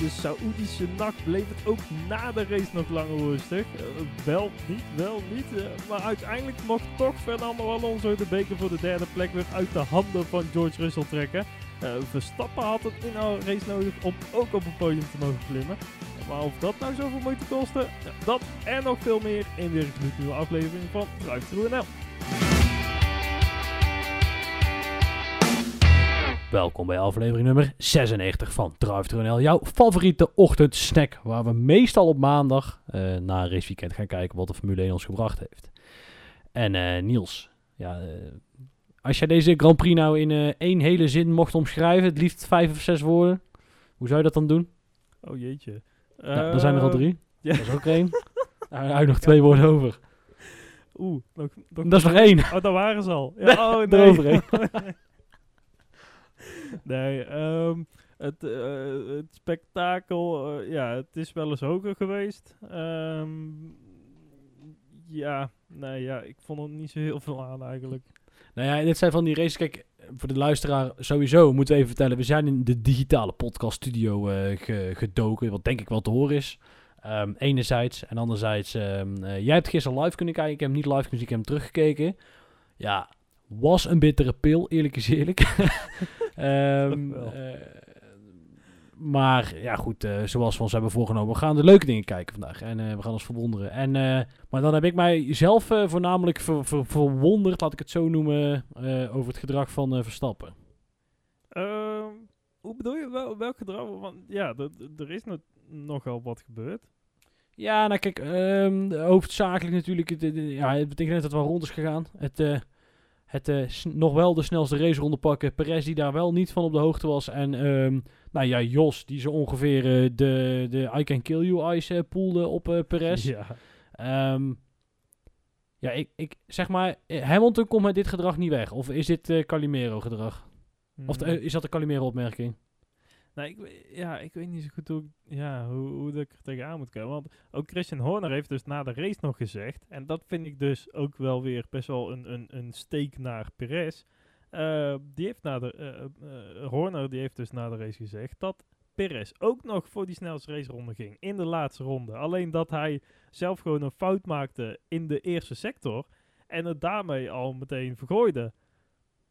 de Saoedische nacht bleef het ook na de race nog langer rustig. Eh, wel niet, wel niet. eh, maar uiteindelijk mocht toch Fernando Alonso de beker voor de derde plek weer uit de handen van George Russell trekken. Eh, Verstappen had het in een race nodig om ook op het podium te mogen klimmen. Maar of dat nou zoveel moeite kostte, dat en nog veel meer in een gloednieuwe aflevering van Drive Thru NL. Welkom bij aflevering nummer 96 van Drive jouw favoriete ochtendsnack. Waar we meestal op maandag eh, na een raceweekend gaan kijken wat de Formule 1 ons gebracht heeft. En eh, Niels, ja, eh, als jij deze Grand Prix nou in één hele zin mocht omschrijven, het liefst vijf of zes woorden, hoe zou je dat dan doen? Oh jeetje. Ja, er zijn er al drie. ja. Dat is ook één. Er zijn nog twee woorden over. Oeh, nog Dat is nog één. Oh, daar waren ze al. Ja, oh, nee. Nee, ehm, het, eh, het spektakel, eh, ja, het is wel eens hoger geweest. Ehm, ja, nee, ja, ik vond er niet zo heel veel aan eigenlijk. Nou ja, dit zijn van die races. Kijk, voor de luisteraar sowieso moeten we even vertellen. We zijn in de digitale podcaststudio eh ge- gedoken. Wat denk ik wel te horen is. Ehm, enerzijds. En anderzijds, eh, jij hebt gisteren live kunnen kijken. Ik heb hem niet live gezien, ik heb hem teruggekeken. Ja, was een bittere pil, eerlijk is eerlijk. Ehm, eh, maar ja, goed, eh, zoals we ons hebben voorgenomen, we gaan de leuke dingen kijken vandaag. En eh, we gaan ons verwonderen. En, maar dan heb ik mij zelf voornamelijk ver- ver- verwonderd, laat ik het zo noemen, over het gedrag van Verstappen. Ehm, hoe bedoel je, wel, welk gedrag? Want ja, er- is nog, nogal wat gebeurd. Ja, nou kijk, ehm, hoofdzakelijk natuurlijk, het, ja, het betekent net dat het wel rond is gegaan. Het, het eh, nog wel de snelste raceronde pakken. Perez die daar wel niet van op de hoogte was. En ehm, nou ja, Jos die zo ongeveer eh, de, de I can kill you ice eh, poelde op Perez. Ja. Ehm, ja, ik, ik zeg maar, Hamilton komt met dit gedrag niet weg. Of is dit Calimero gedrag? Of Mm. is dat de Calimero opmerking? Nou, ik, ja, ik weet niet zo goed hoe, ja, hoe, hoe ik er tegenaan moet komen. Want ook Christian Horner heeft dus na de race nog gezegd. En dat vind ik dus ook wel weer best wel een, een, een steek naar Perez. Eh, die heeft na de, eh, eh, Horner die heeft dus na de race gezegd dat Perez ook nog voor die snelste raceronde ging. In de laatste ronde. Alleen dat hij zelf gewoon een fout maakte in de eerste sector. En het daarmee al meteen vergooide.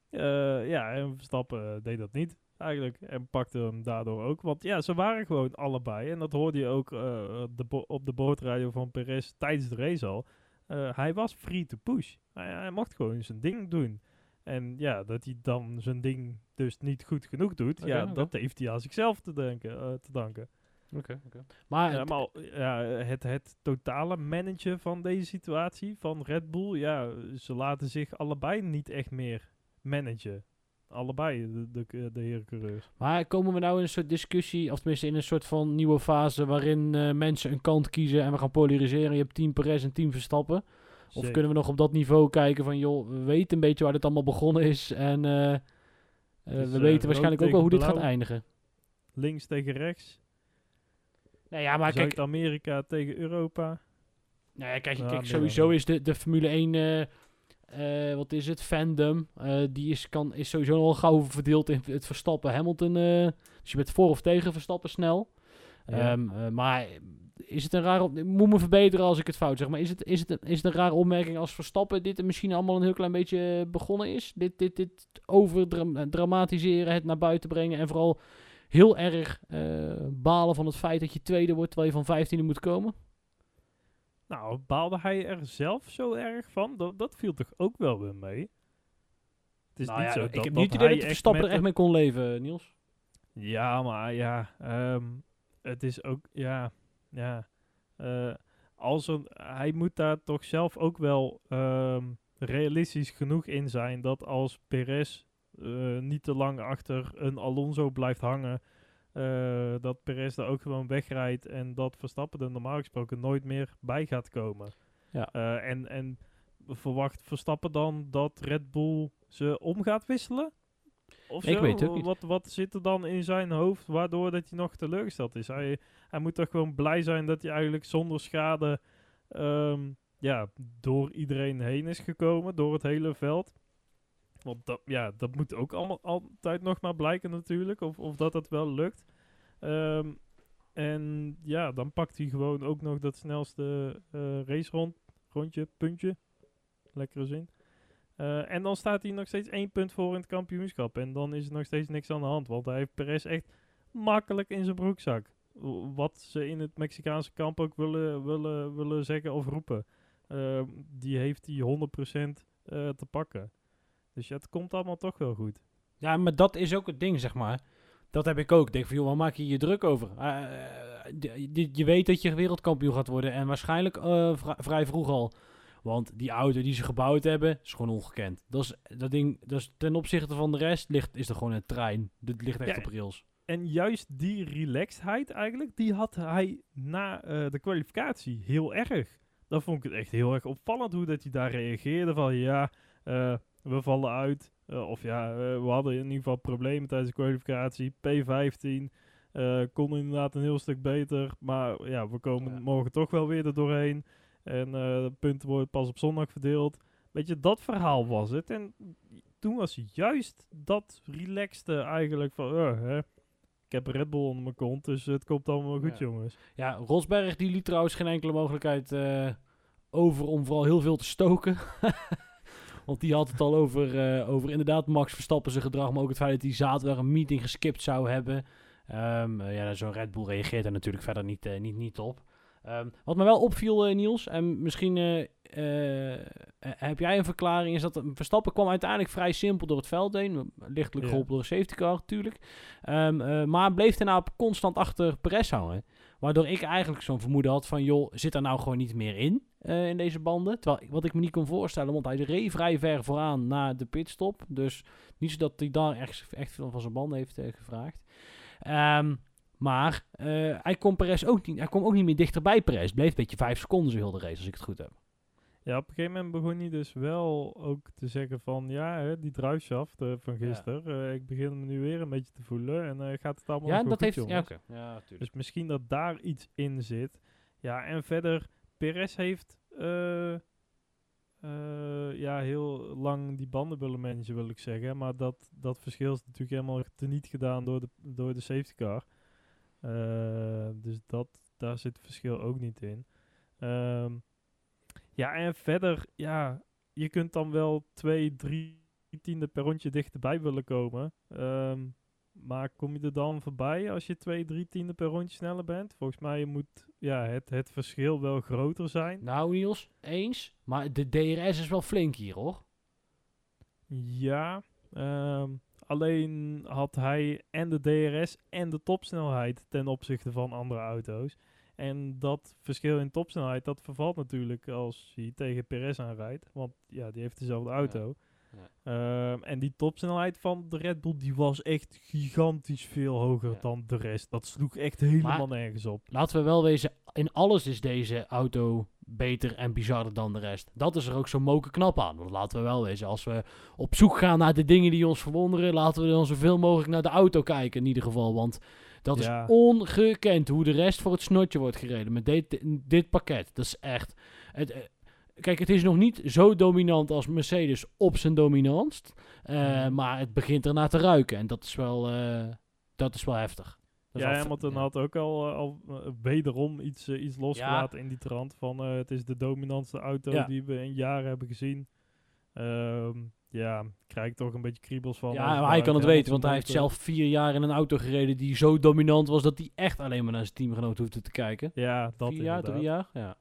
Ja, en Verstappen deed dat niet eigenlijk. En pakte hem daardoor ook. Want ja, ze waren gewoon allebei. En dat hoorde je ook eh, de op de boordradio van Perez tijdens de race al. Eh, hij was free to push. Hij, hij mocht gewoon zijn ding doen. En ja, dat hij dan zijn ding dus niet goed genoeg doet. Oké, ja, oké. dat heeft hij aan zichzelf te, denken, te danken. Maar Ja, maar ja, het, het totale managen van deze situatie van Red Bull, ja, ze laten zich allebei niet echt meer managen. Allebei, de, de, de heren coureurs. Maar komen we nou in een soort discussie, of tenminste in een soort van nieuwe fase waarin eh, mensen een kant kiezen en we gaan polariseren? Je hebt team Perez en team Verstappen. Of Zeker. kunnen we nog op dat niveau kijken van, joh, we weten een beetje waar dit allemaal begonnen is en eh, eh, Dus, we weten waarschijnlijk ook wel hoe dit gaat eindigen. Links tegen rechts, Nou ja, maar kijk, Zuid-Amerika tegen Europa. nou ja, kijk, kijk sowieso is de, de Formule 1, eh, eh, wat is het, fandom, eh, die is, kan, is sowieso al gauw verdeeld in het Verstappen Hamilton. eh, dus je bent voor of tegen Verstappen snel. Ja. Ehm, eh, maar is het een rare op- moet me verbeteren als ik het fout zeg. Maar is het, is het, een, is het een rare opmerking als Verstappen dit misschien allemaal een heel klein beetje begonnen is? Dit, dit, dit overdramatiseren, het naar buiten brengen en vooral heel erg balen van het feit dat je tweede wordt terwijl je van vijftiende moet komen? Nou, baalde hij er zelf zo erg van? Dat, dat viel toch ook wel weer mee? Het is Nou niet ja, zo ik dat, heb dat niet het idee hij dat Verstappen er echt mee kon leven, Niels. Ja, maar ja, ehm, het is ook, ja, ja. eh, als er, hij moet daar toch zelf ook wel ehm, realistisch genoeg in zijn dat als Perez eh, niet te lang achter een Alonso blijft hangen, eh, dat Perez er ook gewoon wegrijdt en dat Verstappen er normaal gesproken nooit meer bij gaat komen. Ja. Eh, en, en verwacht Verstappen dan dat Red Bull ze om gaat wisselen? Of Ik zo? weet het ook niet. Wat, wat zit er dan in zijn hoofd waardoor dat hij nog teleurgesteld is? Hij, hij moet toch gewoon blij zijn dat hij eigenlijk zonder schade ehm, ja, door iedereen heen is gekomen, door het hele veld. Want dat, ja, dat moet ook allemaal altijd nog maar blijken natuurlijk, of, of dat het wel lukt. Ehm, En ja, dan pakt hij gewoon ook nog dat snelste uh, race rond, rondje, puntje. Lekkere zin. Uh, en dan staat hij nog steeds één punt voor in het kampioenschap. En dan is er nog steeds niks aan de hand. Want hij heeft Perez echt makkelijk in zijn broekzak. Wat ze in het Mexicaanse kamp ook willen, willen, willen zeggen of roepen. Uh, die heeft hij 100% uh, te pakken. Dus het komt allemaal toch wel goed. Ja, maar dat is ook het ding, zeg maar. Dat heb ik ook. Ik denk van, joh, waar maak je je druk over? Uh, je, je, weet dat je wereldkampioen gaat worden. En waarschijnlijk uh, vrij vroeg al. Want die auto die ze gebouwd hebben, is gewoon ongekend. Dat, is, dat ding, dat is ten opzichte van de rest, ligt, is er gewoon een trein. Dit ligt echt ja, op rails. En juist die relaxedheid eigenlijk, die had hij na uh, de kwalificatie heel erg. Dan vond ik het echt heel erg opvallend hoe dat hij daar reageerde. Van ja, uh, we vallen uit. Uh, of ja, we hadden in ieder geval problemen tijdens de kwalificatie. P15 kon inderdaad een heel stuk beter. Maar ja, we komen ja. morgen toch wel weer er doorheen. En de punten worden pas op zondag verdeeld. Weet je, dat verhaal was het. En toen was juist dat relaxte eigenlijk van... Uh, hè, ik heb Red Bull onder mijn kont, dus het komt allemaal goed, ja. jongens. Ja, Rosberg die liet trouwens geen enkele mogelijkheid uh, over om vooral heel veel te stoken. Want die had het al over, uh, over inderdaad Max Verstappen zijn gedrag, maar ook het feit dat hij zaterdag een meeting geskipt zou hebben. Um, ja, zo'n Red Bull reageert er natuurlijk verder niet, uh, niet, niet op. Um, wat me wel opviel, Niels, en misschien heb jij een verklaring, is dat Verstappen kwam uiteindelijk vrij simpel door het veld heen. Lichtelijk geholpen ja. door een safety car natuurlijk. Um, maar bleef daarna constant achter Perez hangen. Waardoor ik eigenlijk zo'n vermoeden had van, joh, zit er nou gewoon niet meer in, uh, in deze banden? Terwijl, wat ik me niet kon voorstellen, want hij reed vrij ver vooraan na de pitstop. Dus niet zo dat hij daar echt, echt veel van zijn banden heeft uh, gevraagd. Um, maar uh, hij, kon Perez ook niet, hij kwam ook niet meer dichter bij Perez. Bleef een beetje vijf seconden zo heel de race, als ik het goed heb. Ja, op een gegeven moment begon hij dus wel ook te zeggen van... Ja, hè, die druishaft uh, van gisteren, ja. uh, ik begin me nu weer een beetje te voelen. En uh, gaat het allemaal ja, nog dat goed, heeft, jongens. ja, okay. ja, natuurlijk. Dus misschien dat daar iets in zit. Ja, en verder, Perez heeft ja, heel lang die banden willen managen, wil ik zeggen. Maar dat, dat verschil is natuurlijk helemaal teniet gedaan door de, door de safety car. dus dat, daar zit het verschil ook niet in. Um, ja, en verder, ja, je kunt dan wel twee, drie tiende per rondje dichterbij willen komen. Um, maar kom je er dan voorbij als je twee, drie tiende per rondje sneller bent? Volgens mij moet ja, het, het verschil wel groter zijn. Nou, Niels, eens. Maar de DRS is wel flink hier, hoor. Ja, um, alleen had hij en de DRS en de topsnelheid ten opzichte van andere auto's. En dat verschil in topsnelheid, dat vervalt natuurlijk als hij tegen Perez aanrijdt. Want ja, die heeft dezelfde auto. Ja. Ja. Um, en die topsnelheid van de Red Bull, die was echt gigantisch veel hoger ja. dan de rest. Dat sloeg echt helemaal maar, nergens op. Laten we wel wezen, in alles is deze auto beter en bizarder dan de rest. Dat is er ook zo moken knap aan. Want laten we wel wezen, als we op zoek gaan naar de dingen die ons verwonderen, laten we dan zoveel mogelijk naar de auto kijken in ieder geval. Want dat ja. is ongekend hoe de rest voor het snotje wordt gereden met dit, dit pakket. Dat is echt... Het, kijk, het is nog niet zo dominant als Mercedes op zijn dominantst. Uh, mm. Maar het begint ernaar te ruiken. En dat is wel, uh, dat is wel heftig. Dat ja, Hamilton ja. had ook al, uh, al wederom iets, iets losgelaten ja. in die trant. Van het is de dominantste auto ja. die we in jaren hebben gezien. Um, ja, krijg ik toch een beetje kriebels van. Ja, maar hij kan het weten, want hij heeft zelf vier jaar in een auto gereden die zo dominant was dat hij echt alleen maar naar zijn teamgenoot hoefde te kijken. Ja, dat Vier jaar, drie jaar? Ja.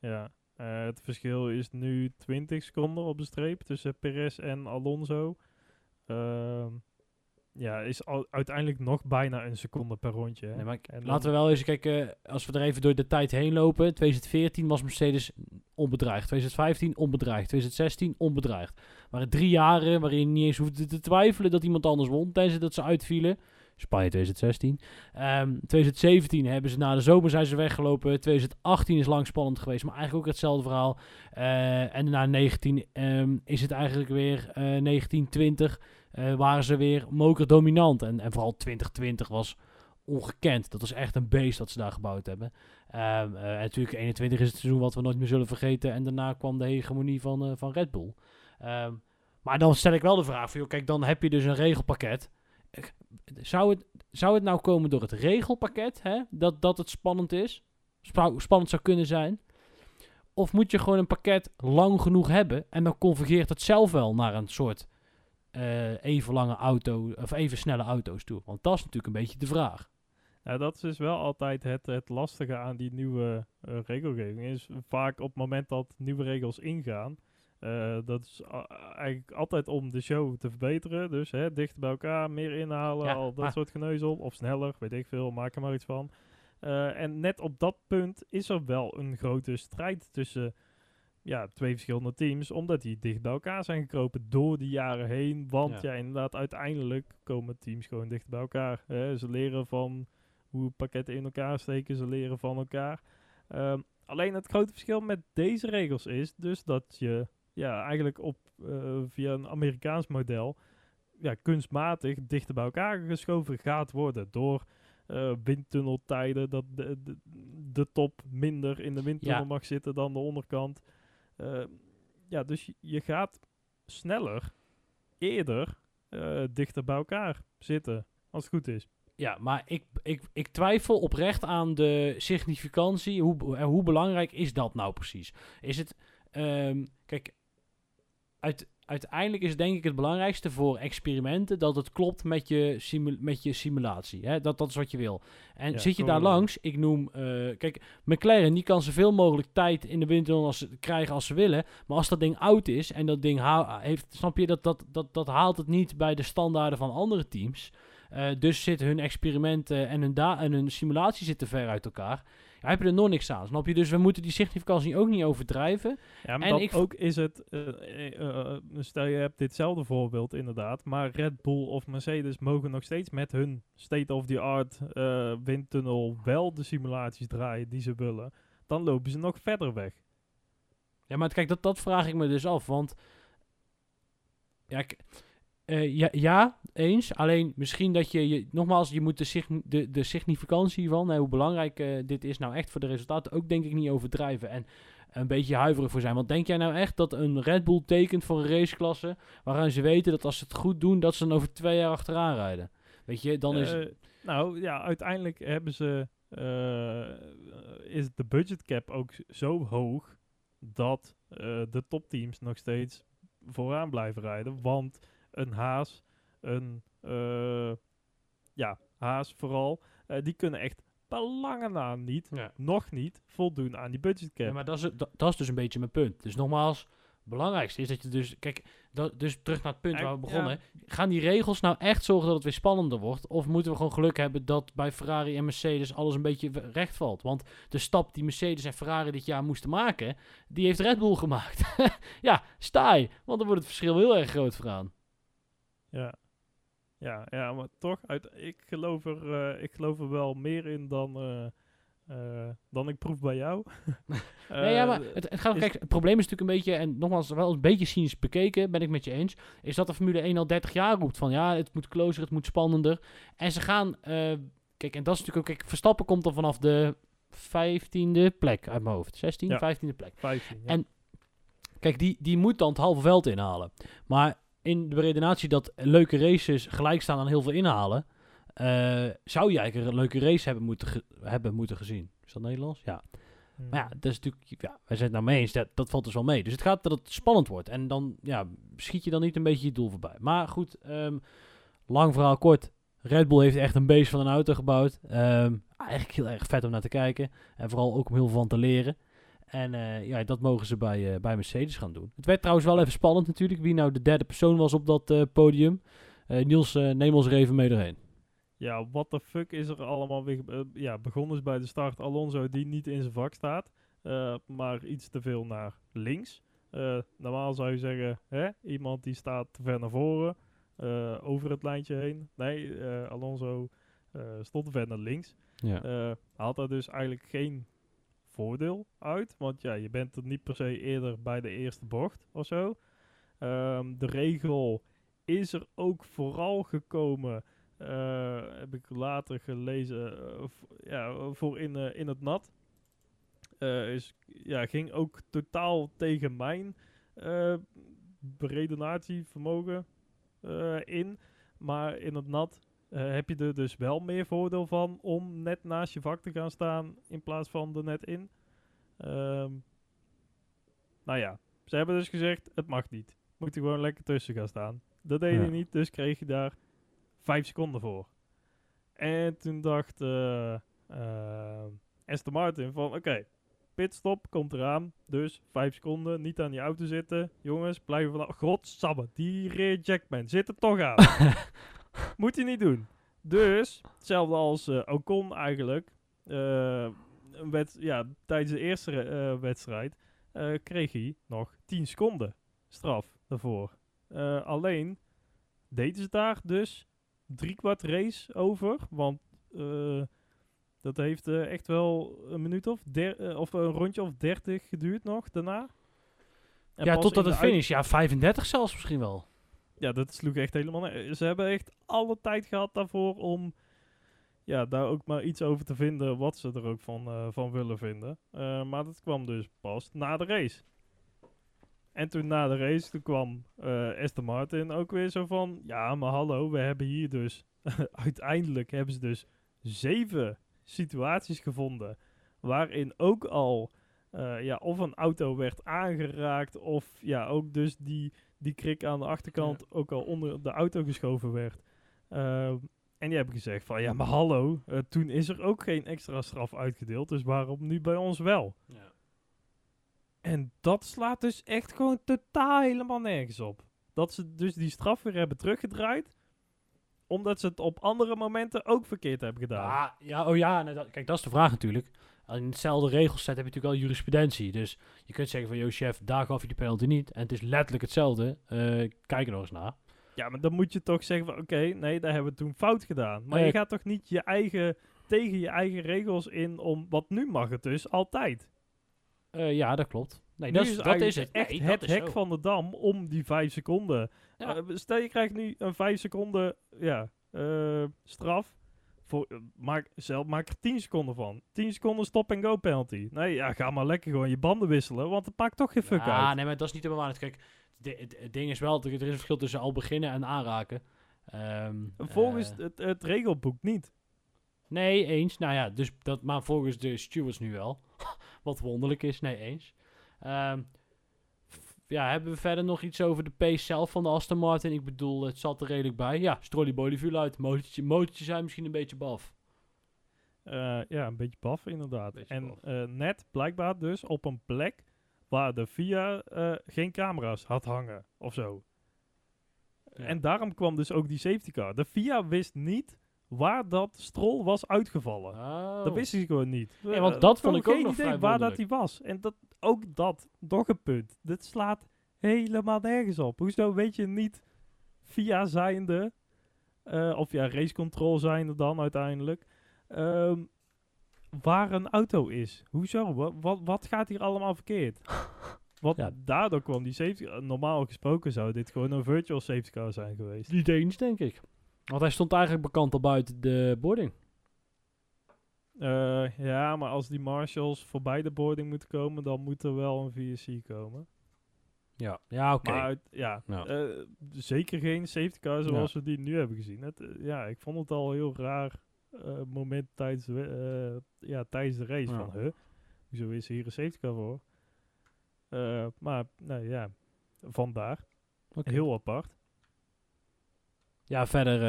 Ja, uh, het verschil is nu 20 seconden op de streep tussen Perez en Alonso. Uh, ja, is al, uiteindelijk nog bijna een seconde per rondje. Hè? Nee, maar en laten we wel eens kijken, als we er even door de tijd heen lopen. 2014 was Mercedes onbedreigd. 2015 onbedreigd. 2016 onbedreigd. Waren drie jaren waarin je niet eens hoefde te twijfelen dat iemand anders won, tijdens dat ze uitvielen. Spanje 2016. Um, 2017 hebben ze na de zomer zijn ze weggelopen. 2018 is lang spannend geweest, maar eigenlijk ook hetzelfde verhaal. Uh, en na 19 um, is het eigenlijk weer uh, 1920 uh, waren ze weer moker dominant. En, en vooral 2020 was ongekend. Dat was echt een beest dat ze daar gebouwd hebben. Um, uh, en natuurlijk 21 is het seizoen wat we nooit meer zullen vergeten. En daarna kwam de hegemonie van, uh, van Red Bull. Um, maar dan stel ik wel de vraag van, joh, kijk, dan heb je dus een regelpakket. zou het, zou het nou komen door het regelpakket, hè? Dat, dat het spannend is? Spa- spannend zou kunnen zijn? Of moet je gewoon een pakket lang genoeg hebben en dan convergeert het zelf wel naar een soort eh, even lange auto of even snelle auto's toe? Want dat is natuurlijk een beetje de vraag. Ja, dat is dus wel altijd het, het lastige aan die nieuwe eh, regelgeving. Is vaak op het moment dat nieuwe regels ingaan, eh, dat is eigenlijk altijd om de show te verbeteren. Dus hè, dichter bij elkaar, meer inhalen, Ja, al dat maar- soort geneuzel. Of sneller, weet ik veel, maak er maar iets van. En net op dat punt is er wel een grote strijd tussen ja, twee verschillende teams. Omdat die dicht bij elkaar zijn gekropen door de jaren heen. Want Ja. ja, inderdaad, uiteindelijk komen teams gewoon dicht bij elkaar. Hè. Ze leren van hoe pakketten in elkaar steken. Ze leren van elkaar. Ehm, alleen het grote verschil met deze regels is dus dat je ja, eigenlijk op, eh, via een Amerikaans model ja, kunstmatig dichter bij elkaar geschoven gaat worden door eh, windtunneltijden, dat de, de, de top minder in de windtunnel Ja. mag zitten dan de onderkant. Eh, ja, dus je, gaat sneller, eerder, eh, dichter bij elkaar zitten, als het goed is. Ja, maar ik, ik, ik twijfel oprecht aan de significantie. Hoe, eh, hoe belangrijk is dat nou precies? Is het, ehm, kijk, uit, uiteindelijk is denk ik het belangrijkste voor experimenten dat het klopt met je, simu- met je simulatie. Hè? Dat, dat is wat je wil. En Ja, zit je daar eh, langs, ik noem, eh, kijk, McLaren die kan zoveel mogelijk tijd in de windtunnel als ze, krijgen als ze willen. Maar als dat ding oud is en dat ding ha- heeft, snap je, dat, dat, dat, dat haalt het niet bij de standaarden van andere teams. Eh, dus zitten hun experimenten en hun, da- en hun simulatie zitten ver uit elkaar. Ja, heb je er nog niks aan, snap je? Dus we moeten die significantie ook niet overdrijven. Ja, maar En dat ik v- ook is het, eh, eh, eh, stel je hebt ditzelfde voorbeeld inderdaad, maar Red Bull of Mercedes mogen nog steeds met hun state-of-the-art windtunnel wel de simulaties draaien die ze willen, dan lopen ze nog verder weg. Ja, maar kijk, dat, dat vraag ik me dus af. Want. Ja, eh, ja, ja, eens. Alleen misschien dat je, je nogmaals, je moet de, de, de significantie van, hoe belangrijk eh, dit is nou echt voor de resultaten, ook denk ik niet overdrijven. En een beetje huiverig voor zijn. Want denk jij nou echt dat een Red Bull tekent voor een raceklasse, waaraan ze weten dat als ze het goed doen, dat ze dan over twee jaar achteraan rijden? Weet je, dan is. Eh, nou ja, uiteindelijk hebben ze, is de budget cap ook zo hoog dat de topteams nog steeds vooraan blijven rijden. Want een Haas, een eh, ja, Haas vooral, eh, die kunnen echt belangen lange na niet, Ja. nog niet, voldoen aan die budget cap. Ja, maar dat is, dat, dat is dus een beetje mijn punt. Dus nogmaals, het belangrijkste is dat je dus... Kijk, dat, dus terug naar het punt waar we ja. begonnen. Gaan die regels nou echt zorgen dat het weer spannender wordt? Of moeten we gewoon geluk hebben dat bij Ferrari en Mercedes alles een beetje recht valt? Want de stap die Mercedes en Ferrari dit jaar moesten maken, die heeft Red Bull gemaakt. ja, sta je. Want dan wordt het verschil heel erg groot vooraan. Ja. Ja, ja, maar toch, uit, ik, geloof er, eh, ik geloof er wel meer in dan, eh, eh, dan ik proef bij jou. nee, ja, maar het, het, gaat, kijk, het probleem is natuurlijk een beetje, en nogmaals, wel een beetje cynisch bekeken, ben ik met je eens, is dat de Formule 1 al 30 jaar roept van ja, het moet closer, het moet spannender. En ze gaan, kijk, en dat is natuurlijk ook, kijk, Verstappen komt dan vanaf de 15e plek uit mijn hoofd. 16, Ja. 15e plek. 15, ja. En- Kijk, die, die moet dan het halve veld inhalen. Maar in de redenatie dat leuke races gelijk staan aan heel veel inhalen, eh, zou je eigenlijk een leuke race hebben moeten, ge- hebben moeten gezien. Is dat Nederlands? Ja. Hmm. Maar ja, dat is natuurlijk, ja, wij zijn het nou mee eens, dat, dat valt dus wel mee. Dus het gaat dat het spannend wordt. En dan ja, schiet je dan niet een beetje je doel voorbij. Maar goed, ehm, lang verhaal kort. Red Bull heeft echt een beest van een auto gebouwd. Ehm, eigenlijk heel erg vet om naar te kijken. En vooral ook om heel veel van te leren. En eh, ja, dat mogen ze bij, eh, bij Mercedes gaan doen. Het werd trouwens wel even spannend natuurlijk. Wie nou de derde persoon was op dat eh, podium. Niels, neem ons er even mee doorheen. Ja, what the fuck is er allemaal weer... ja, begonnen is bij de start Alonso die niet in zijn vak staat. maar iets te veel naar links. Normaal zou je zeggen, hè, iemand die staat te ver naar voren. over het lijntje heen. Nee, Alonso stond te ver naar links. Ja. haalt daar dus eigenlijk geen uit. Want ja, je bent er niet per se eerder bij de eerste bocht of zo. Ehm, de regel is er ook vooral gekomen, eh, heb ik later gelezen, eh, ja, voor in, eh, in het nat. Is, ja, ging ook totaal tegen mijn beredenatievermogen eh, in. Maar in het nat eh, heb je er dus wel meer voordeel van om net naast je vak te gaan staan in plaats van er net in. Ehm, nou ja, ze hebben dus gezegd, het mag niet. Moet je gewoon lekker tussen gaan staan. Dat deed Ja. hij niet, dus kreeg je daar vijf seconden voor. En toen dacht Aston Martin van, oké, pitstop komt eraan. Dus vijf seconden, niet aan die auto zitten. Jongens, blijven vanaf. Godsamme, die Jackman zit er toch aan. Moet hij niet doen. Dus, hetzelfde als eh, Ocon eigenlijk. eh, ja, tijdens de eerste eh, wedstrijd kreeg hij nog 10 seconden straf daarvoor. Alleen deden ze daar dus drie kwart race over. Want dat heeft echt wel een minuut of, of een rondje of 30 geduurd nog daarna. En ja, in het de finish. Ja, 35 zelfs misschien wel. Ja, dat sloeg echt helemaal neer. Ze hebben echt alle tijd gehad daarvoor om ja, daar ook maar iets over te vinden wat ze er ook van, eh, van willen vinden. Eh, maar dat kwam dus pas na de race. En toen na de race, toen kwam eh Aston Martin ook weer zo van... Ja, maar hallo, we hebben hier dus... uiteindelijk hebben ze dus zeven situaties gevonden... waarin ook al... eh, ja, of een auto werd aangeraakt... of ja, ook dus die die krik aan de achterkant ook al onder de auto geschoven werd. Ehm, en die hebben gezegd van, ja, maar hallo, eh, toen is er ook geen extra straf uitgedeeld, dus waarom nu bij ons wel? En dat slaat dus echt gewoon totaal helemaal nergens op. Dat ze dus die straf weer hebben teruggedraaid, omdat ze het op andere momenten ook verkeerd hebben gedaan. Ja, ja, oh ja, dat- kijk, dat is de vraag natuurlijk. In hetzelfde regelset heb je natuurlijk wel jurisprudentie. Dus je kunt zeggen van, yo chef, daar gaf je die penalty niet. En het is letterlijk hetzelfde. Eh, kijk er nog eens naar. Ja, maar dan moet je toch zeggen van, oké, nee, daar hebben we toen fout gedaan. Maar Eh, je gaat toch niet je eigen, tegen je eigen regels in om, wat nu mag het dus, altijd. Eh, ja, dat klopt. Nee, Nu dat is, dat is het. echt Nee, het hek zo. van de dam om die vijf seconden. Ja. Stel je krijgt nu een vijf seconden ja, straf. Voor, maak, zelf, maak er 10 seconden van. 10 seconden stop-and-go penalty. Nee, ja, ga maar lekker gewoon je banden wisselen, want het maakt toch geen fuck Ja, uit. nee, maar dat is niet helemaal waar. Kijk, het, ding is wel, er er is een verschil tussen al beginnen en aanraken. Ehm, Volgens eh, het, het regelboek niet. Nee, eens. Nou ja, dus dat, maar volgens de stewards nu wel. Wat wonderlijk is, nee, eens. Ehm, ja, hebben we verder nog iets over de pace zelf van de Aston Martin? Ik bedoel, het zat er redelijk bij. Ja, Strolly viel uit. Motortje, motortje zijn misschien een beetje baf. Eh, ja, een beetje baf inderdaad. Beetje en baf. eh, net blijkbaar dus op een plek waar de VIA eh, geen camera's had hangen of zo. Ja. En daarom kwam dus ook die safety car. De FIA wist niet waar dat strol was uitgevallen. Oh. Dat wist hij gewoon niet. Ja, want dat vond ik ook geen nog idee waar dat hij was. En dat, ook dat, nog een punt. Dit slaat helemaal nergens op. Hoezo weet je niet via zijnde, eh, of ja, race control zijnde dan uiteindelijk, ehm, waar een auto is? Hoezo? Wat, wat, wat gaat hier allemaal verkeerd? Want Ja. daardoor kwam die safety car- Normaal gesproken zou dit gewoon een virtual safety car zijn geweest. Niet eens, denk ik. Want hij stond eigenlijk bekend al buiten de boarding. Eh, ja, maar als die marshals voorbij de boarding moeten komen, dan moet er wel een VSC komen. Ja, ja oké. Ja, Ja. eh, zeker geen safety car zoals we die nu hebben gezien. Het, eh, ja, ik vond het al een heel raar moment tijdens ja, tijdens de race. Ja. Van, huh, hoezo is hier een safety car voor? Maar, nou ja, vandaar. Heel apart. Ja, verder,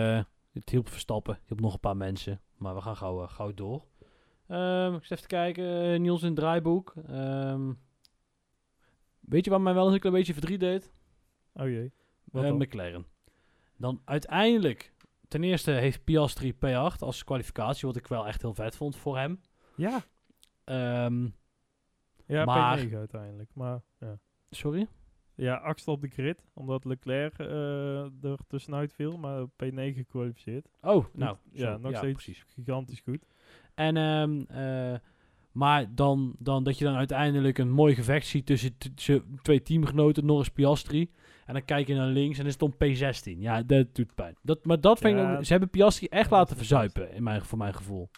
het hielp Verstappen. Het hielp nog een paar mensen. Maar we gaan gauw, gauw door. Ehm, ik zit even te kijken. eh, Niels in het draaiboek. Ehm, weet je wat mij wel eens een klein beetje verdriet deed? Oh jee. Wat dan? McLaren. Dan uiteindelijk, ten eerste heeft Piastri P8 als kwalificatie, wat ik wel echt heel vet vond voor hem. Ja, Ehm, ja Maar- P9 uiteindelijk. Maar ja. sorry? Ja, achtste op de grid, omdat Leclerc eh, er tussenuit viel, maar P9 gekwalificeerd. Oh, nou, ja, nog steeds precies. gigantisch goed. En, ehm, eh, maar dan, dan dat je dan uiteindelijk een mooi gevecht ziet tussen, tussen twee teamgenoten, Norris Piastri. En dan kijk je naar links en er stond P16. Ja, dat doet pijn. Dat, maar dat vind ik Ja, ook, ze hebben Piastri echt ja, laten verzuipen, in mijn, voor mijn gevoel.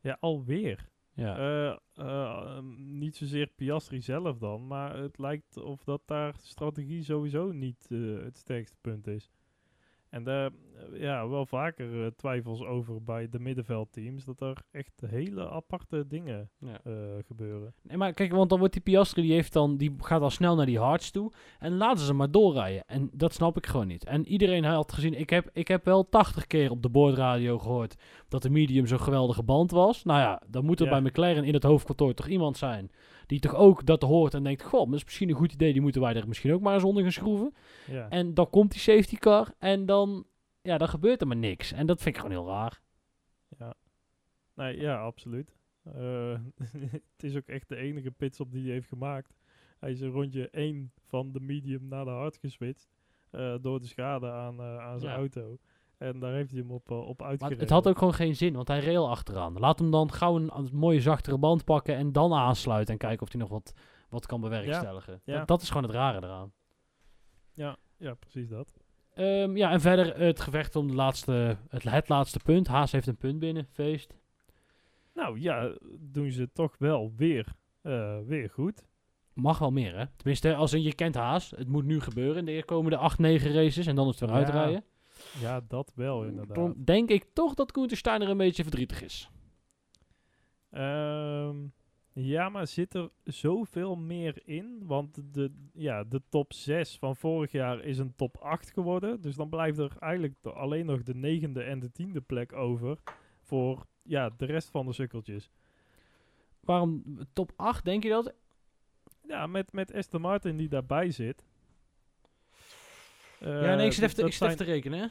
Ja, alweer. Ja. Eh, eh, niet zozeer Piastri zelf dan, maar het lijkt of dat daar strategie sowieso niet het sterkste punt is. En daar eh, ja, wel vaker eh, twijfels over bij de middenveldteams. Dat er echt hele aparte dingen Ja. eh, gebeuren. Nee, maar kijk, want dan wordt die Piastri, die, heeft dan, die gaat al snel naar die hards toe. En laten ze maar doorrijden. En dat snap ik gewoon niet. En iedereen had gezien, ik heb, ik heb wel 80 keer op de boordradio gehoord dat de medium zo'n geweldige band was. Nou ja, dan moet er Ja. bij McLaren in het hoofdkantoor toch iemand zijn die toch ook dat hoort en denkt, goh, dat is misschien een goed idee, die moeten wij er misschien ook maar eens onder gaan schroeven. Ja, En dan komt die safety car en dan, ja, dan gebeurt er maar niks. En dat vind ik gewoon heel raar. ja. Nee, ja, absoluut. Eh, het is ook echt de enige pitstop die hij heeft gemaakt. Hij is een rondje 1 van de medium naar de hard geswitcht. eh, door de schade aan, eh, aan zijn Ja. auto. En daar heeft hij hem op, uitgereden. het had ook gewoon geen zin, want hij rail achteraan. Laat hem dan gauw een, een mooie zachtere band pakken en dan aansluiten en kijken of hij nog wat, wat kan bewerkstelligen. ja. Dat, dat is gewoon het rare eraan. Ja, ja, precies dat. Ehm, ja, en verder het gevecht om de laatste, het, het laatste punt. Haas heeft een punt binnen, feest. Nou ja, doen ze toch wel weer, eh, weer goed. Mag wel meer, hè? Tenminste, als je kent Haas, het moet nu gebeuren in de komende 8, 9 races en dan is het weer Ja, uitrijden. Ja, dat wel inderdaad. Dan denk ik toch dat Koen Steiner een beetje verdrietig is. Ehm, ja, maar zit er zoveel meer in? Want de, ja, de top 6 van vorig jaar is een top 8 geworden. Dus dan blijft er eigenlijk alleen nog de negende en de tiende plek over voor ja, de rest van de sukkeltjes. Waarom top 8, denk je dat? Ja, met, met Aston Martin die daarbij zit. Ja, nee, ik zit Eh, even, te- dat ik zit even te rekenen.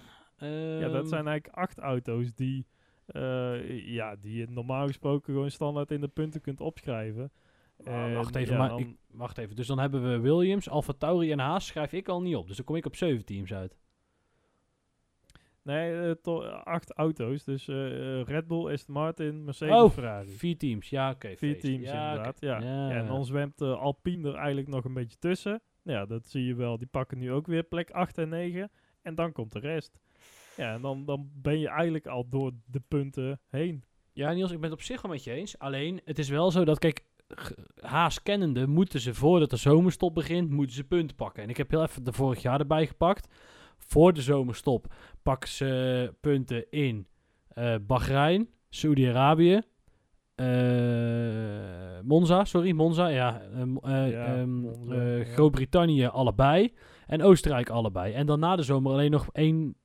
Ja, dat Ehm, zijn eigenlijk acht auto's die, eh, ja, die je normaal gesproken gewoon standaard in de punten kunt opschrijven. Ah, En wacht even, ja, maar dan- ik, wacht even. Dus dan hebben we Williams, Alfa Tauri en Haas schrijf ik al niet op. Dus dan kom ik op 7 teams uit. Nee, eh, to- acht auto's. Dus Red Bull, Aston Martin, Mercedes, Oh, Ferrari. Vier teams, ja oké. Vier feest. teams ja, inderdaad. oké. Ja. Ja, Ja, en dan zwemt Alpine er eigenlijk nog een beetje tussen. Ja, dat zie je wel. Die pakken nu ook weer plek 8 en 9. En dan komt de rest. Ja, en dan, dan ben je eigenlijk al door de punten heen. Ja, Niels, ik ben het op zich wel met je eens. Alleen, het is wel zo dat, kijk, g- Haas kennende moeten ze voordat de zomerstop begint, moeten ze punten pakken. En ik heb heel even de vorig jaar erbij gepakt. Voor de zomerstop pakken ze punten in eh Bahrein, Saudi-Arabië, eh, Monza, sorry, Monza, ja, Ja, Monza, ja. Groot-Brittannië allebei en Oostenrijk allebei. En dan na de zomer alleen nog één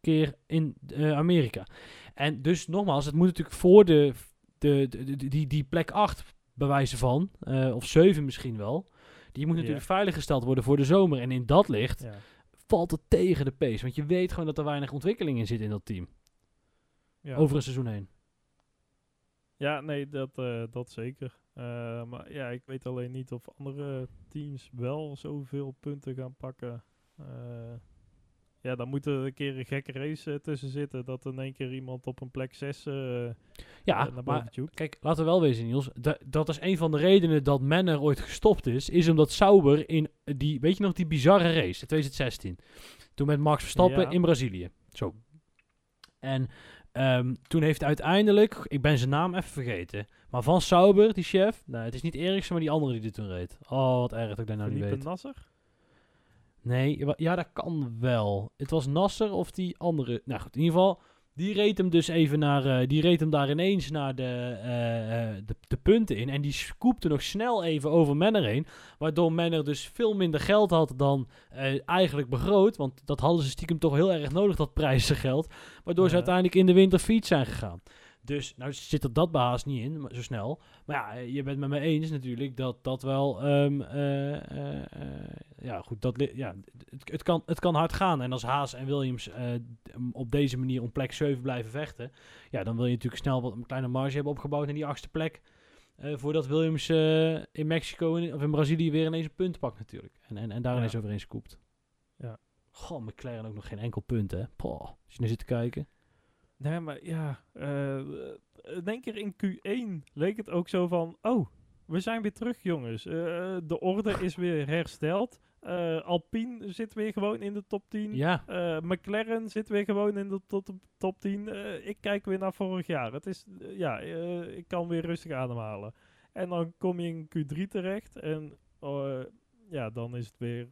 keer in Amerika. En dus nogmaals, het moet natuurlijk voor de, de, de, de- die, die plek 8 bewijzen van, of 7 misschien wel. Die moet natuurlijk Ja. veiliggesteld worden voor de zomer. En in dat licht valt het tegen de pace. Want je weet gewoon dat er weinig ontwikkeling in zit in dat team. Ja. Over een seizoen heen. Ja, nee, dat, eh, dat zeker. Eh, maar ja, ik weet alleen niet of andere teams wel zoveel punten gaan pakken. Eh, ja, dan moet er een keer een gekke race tussen zitten. Dat in één keer iemand op een plek 6 Ja, naar maar kijk, laten we wel wezen Niels. Da- dat is een van de redenen dat men er ooit gestopt is. Is omdat Sauber in die, weet je nog, die bizarre race in 2016. Toen met Max Verstappen Ja. in Brazilië. Zo. En ehm, toen heeft uiteindelijk, ik ben zijn naam even vergeten. Maar van Sauber, die chef. Nou, het is niet Eriksen, maar die andere die dit toen reed. Oh, wat erg dat ik dat nou niet weet. Nasser? Nee, ja, dat kan wel. Het was Nasser of die andere. Nou goed, in ieder geval. Die reed hem dus even naar. eh, die reed hem daar ineens naar de, eh, eh, de, de punten in. En die scoopte nog snel even over Menner heen. Waardoor Menner dus veel minder geld had dan eigenlijk begroot. Want dat hadden ze stiekem toch heel erg nodig, dat prijzengeld. Waardoor ze uiteindelijk in de winter fiets zijn gegaan. Dus nou zit er dat behaast niet in, zo snel. Maar ja, eh, je bent met me eens natuurlijk dat dat wel... ehm, eh, eh, ja, goed, dat, ja, het, het, kan, het kan hard gaan. En als Haas en Williams op deze manier om plek 7 blijven vechten... Ja, dan wil je natuurlijk snel wat een kleine marge hebben opgebouwd in die achtste plek. voordat Williams in Mexico of in Brazilië weer ineens een punt pakt natuurlijk. En, en, en daar Ja. ineens overheen scoopt. Ja. Goh, McLaren ook nog geen enkel punt, hè. Poh, als je nu zit te kijken. Nee, maar ja, eh, in één keer in Q1 leek het ook zo van, oh, we zijn weer terug jongens. Eh, de orde is weer hersteld. Eh, Alpine zit weer gewoon in de top 10. Ja, Eh, McLaren zit weer gewoon in de top, top 10. Eh, ik kijk weer naar vorig jaar. Het is, eh, ja, eh, ik kan weer rustig ademhalen. En dan kom je in Q3 terecht en eh, ja, dan is het weer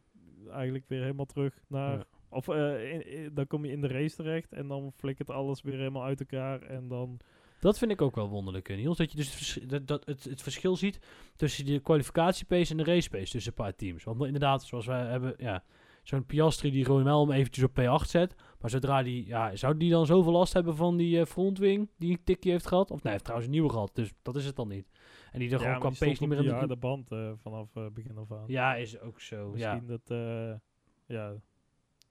eigenlijk weer helemaal terug naar Ja. Of eh, in- in- dan kom je in de race terecht en dan flikkert alles weer helemaal uit elkaar. En dan... Dat vind ik ook wel wonderlijk, eh, Niels. Dat je dus het vers- dat, dat het, het verschil ziet tussen de kwalificatiepace en de race pace tussen een paar teams. Want inderdaad, zoals wij hebben, ja, zo'n Piastri die gewoon wel hem eventjes op P8 zet. Maar zodra die, ja, zou die dan zoveel last hebben van die eh, frontwing die een tikje heeft gehad? Of nee, hij heeft trouwens een nieuwe gehad, dus dat is het dan niet. En die er ja, gewoon pace stond niet meer in de... harde band eh, vanaf begin af aan. Ja, is ook zo. Ja. Misschien dat, ja,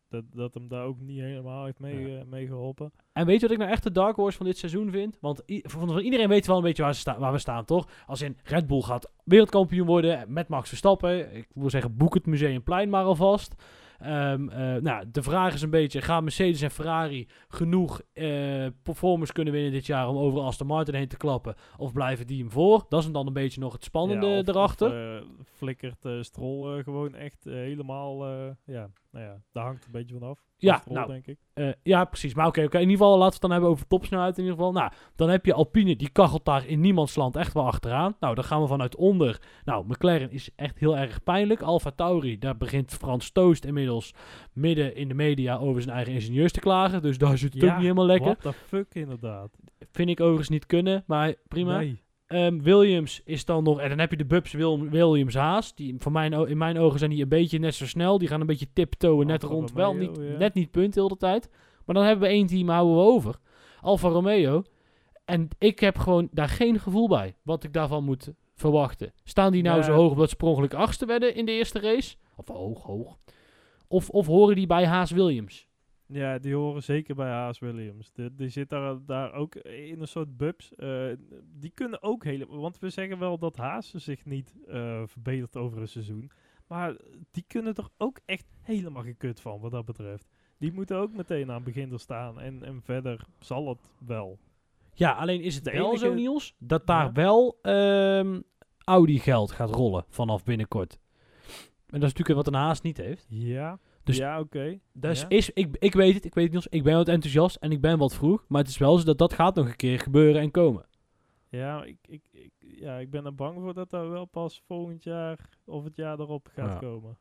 dat, dat hem daar ook niet helemaal heeft mee, Ja. eh, mee geholpen. En weet je wat ik nou echt de dark horse van dit seizoen vind? Want van, iedereen weet wel een beetje waar, ze staan, waar we staan, toch? Als in Red Bull gaat wereldkampioen worden met Max Verstappen. Ik wil zeggen, boek het Museumplein maar alvast. Ehm, eh, nou, de vraag is een beetje, gaan Mercedes en Ferrari genoeg eh, performance kunnen winnen dit jaar om over Aston Martin heen te klappen? Of blijven die hem voor? Dat is dan een beetje nog het spannende Ja, of- erachter. Of, eh, flikkert Stroll gewoon echt helemaal, ja, nou ja, daar hangt een beetje van af. Ja, nou, denk ik. Eh, ja, precies. Maar oké, oké, in ieder geval laten we het dan hebben over topsnelheid in ieder geval. Nou, dan heb je Alpine, die kachelt daar in niemands land echt wel achteraan. Nou, dan gaan we vanuit onder. Nou, McLaren is echt heel erg pijnlijk. Alfa Tauri, daar begint Frans Toost inmiddels midden in de media over zijn eigen ingenieurs te klagen. Dus daar zit het ook niet helemaal lekker. What the fuck, inderdaad. Vind ik overigens niet kunnen, maar prima. Nee. Ehm, Williams is dan nog. En dan heb je de Bubs Wil- Williams Haas. Die voor mijn, in mijn ogen zijn die een beetje net zo snel. Die gaan een beetje tiptoeën net rond. Wel niet, ja. net niet punt de tijd. Maar dan hebben we één team houden we over. Alfa Romeo. En ik heb gewoon daar geen gevoel bij. Wat ik daarvan moet verwachten. Staan die nou Ja. zo hoog omdat ze per ongeluk achtste werden in de eerste race? Of hoog, hoog. Of, of horen die bij Haas Williams? Ja, die horen zeker bij Haas Williams. De, die zit daar, daar ook in een soort bubs. Eh, die kunnen ook helemaal... Want we zeggen wel dat Haas zich niet eh, verbetert over een seizoen. Maar die kunnen er ook echt helemaal gekut van, wat dat betreft. Die moeten ook meteen aan het begin er staan. En, en verder zal het wel. Ja, alleen is het De wel enige- zo, Niels, dat daar Ja. wel ehm, Audi geld gaat rollen vanaf binnenkort. En dat is natuurlijk wat een Haas niet heeft. Ja, Dus- ja oké. Dus Ja. is, ik, ik weet het, ik weet het Niels, ik ben wat enthousiast en ik ben wat vroeg. Maar het is wel zo dat dat gaat nog een keer gebeuren en komen. Ja, ik, ik, ik, ja, ik ben er bang voor dat dat wel pas volgend jaar of het jaar erop gaat Ja. komen.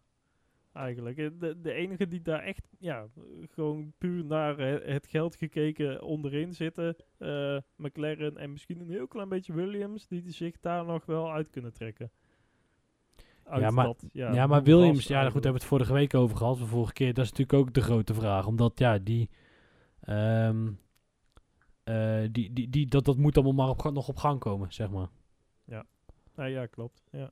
Eigenlijk. Eh, De, de enige die daar echt, ja, gewoon puur naar eh, het geld gekeken onderin zitten, eh, McLaren en misschien een heel klein beetje Williams, die zich daar nog wel uit kunnen trekken. Uit Ja, maar- dat, ja, Ja, maar Williams, ja goed, daar hebben we het vorige week over gehad. De vorige keer, dat is natuurlijk ook de grote vraag. Omdat, ja, die... ehm, eh, die, die, die, dat, dat moet allemaal maar op, nog op gang komen, zeg maar. Nee, ja, klopt. Ja.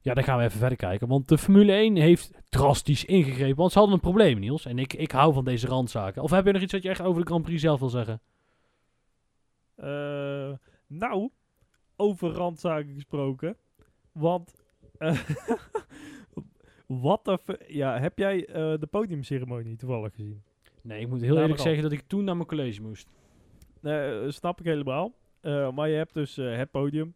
Ja, dan gaan we even verder kijken. Want de Formule 1 heeft drastisch ingegrepen. Want ze hadden een probleem, Niels. En ik, ik hou van deze randzaken. Of heb je nog iets wat je echt over de Grand Prix zelf wil zeggen? Eh, nou, over randzaken gesproken. Want, wat de... Ja, heb jij eh, de podiumceremonie toevallig gezien? Nee, ik moet heel eerlijk zeggen dat ik toen naar mijn college moest. Nee, eh, snap ik helemaal. Eh, maar je hebt dus het podium.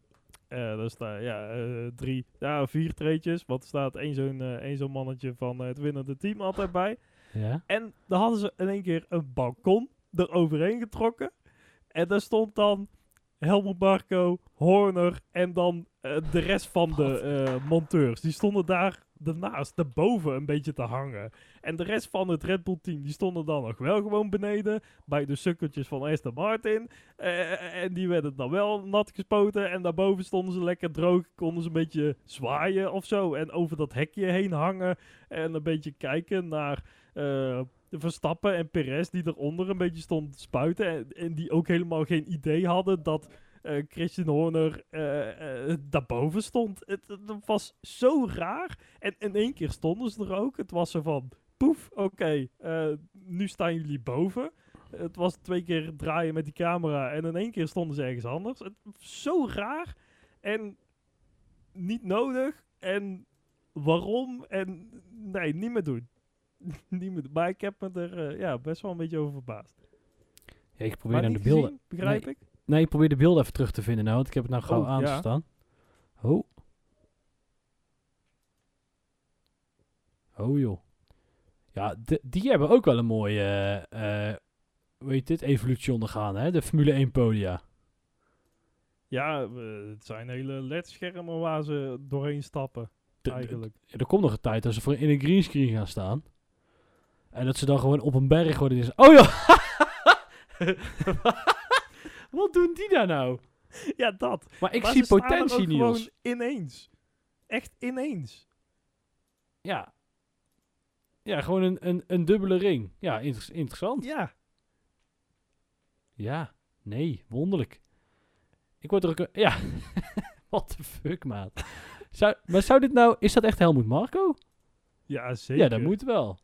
Eh daar staan ja, drie, ja, vier treetjes. Want er staat één zo'n één zo'n mannetje van het winnende team altijd bij. Ja? En dan hadden ze in één keer een balkon eroverheen getrokken. En daar stond dan Helmut Marco, Horner en dan eh, de rest van de eh, monteurs. Die stonden daar daarnaast, daarboven een beetje te hangen. En de rest van het Red Bull team, die stonden dan nog wel gewoon beneden. Bij de sukkeltjes van Aston Martin. Eh, en die werden dan wel nat gespoten. En daarboven stonden ze lekker droog. Konden ze een beetje zwaaien of zo. En over dat hekje heen hangen. En een beetje kijken naar eh, Verstappen en Perez die eronder een beetje stonden te spuiten. En, die ook helemaal geen idee hadden dat eh, Christian Horner eh, eh, daarboven stond. Het, was zo raar. En in één keer stonden ze er ook. Het was zo van, poef, oké, nu staan jullie boven. Het was twee keer draaien met die camera en in één keer stonden ze ergens anders. Het was zo raar en niet nodig. En waarom? En nee, niet meer doen. doen. Maar ik heb me er eh, ja, best wel een beetje over verbaasd. ja ik probeer naar de beelden. gezien, begrijp ik? Nee, ik probeer de beelden even terug te vinden nou, want ik heb het nou gauw Oh, aan ja. staan. Oh. Oh joh. Ja, de- die hebben ook wel een mooie, hoe heet dit, evolutie ondergaan, hè? De Formule 1 podia. Ja, het zijn hele ledschermen waar ze doorheen stappen, De- de- eigenlijk. er komt nog een tijd dat ze voor in een greenscreen gaan staan. En dat ze dan gewoon op een berg worden. Dus, oh ja! Wat doen die daar nou? Ja, dat. Maar ik Maar zie potentie, Niels. gewoon ineens. Echt ineens. Ja. Ja, gewoon een, een, een dubbele ring. Ja, inter- interessant. Ja. Ja, nee, wonderlijk. Ik word er ook... een- Ja, what the fuck, maat. Zou, maar zou dit nou... Is dat echt Helmoet Marco? Ja, zeker. Ja, dat moet wel.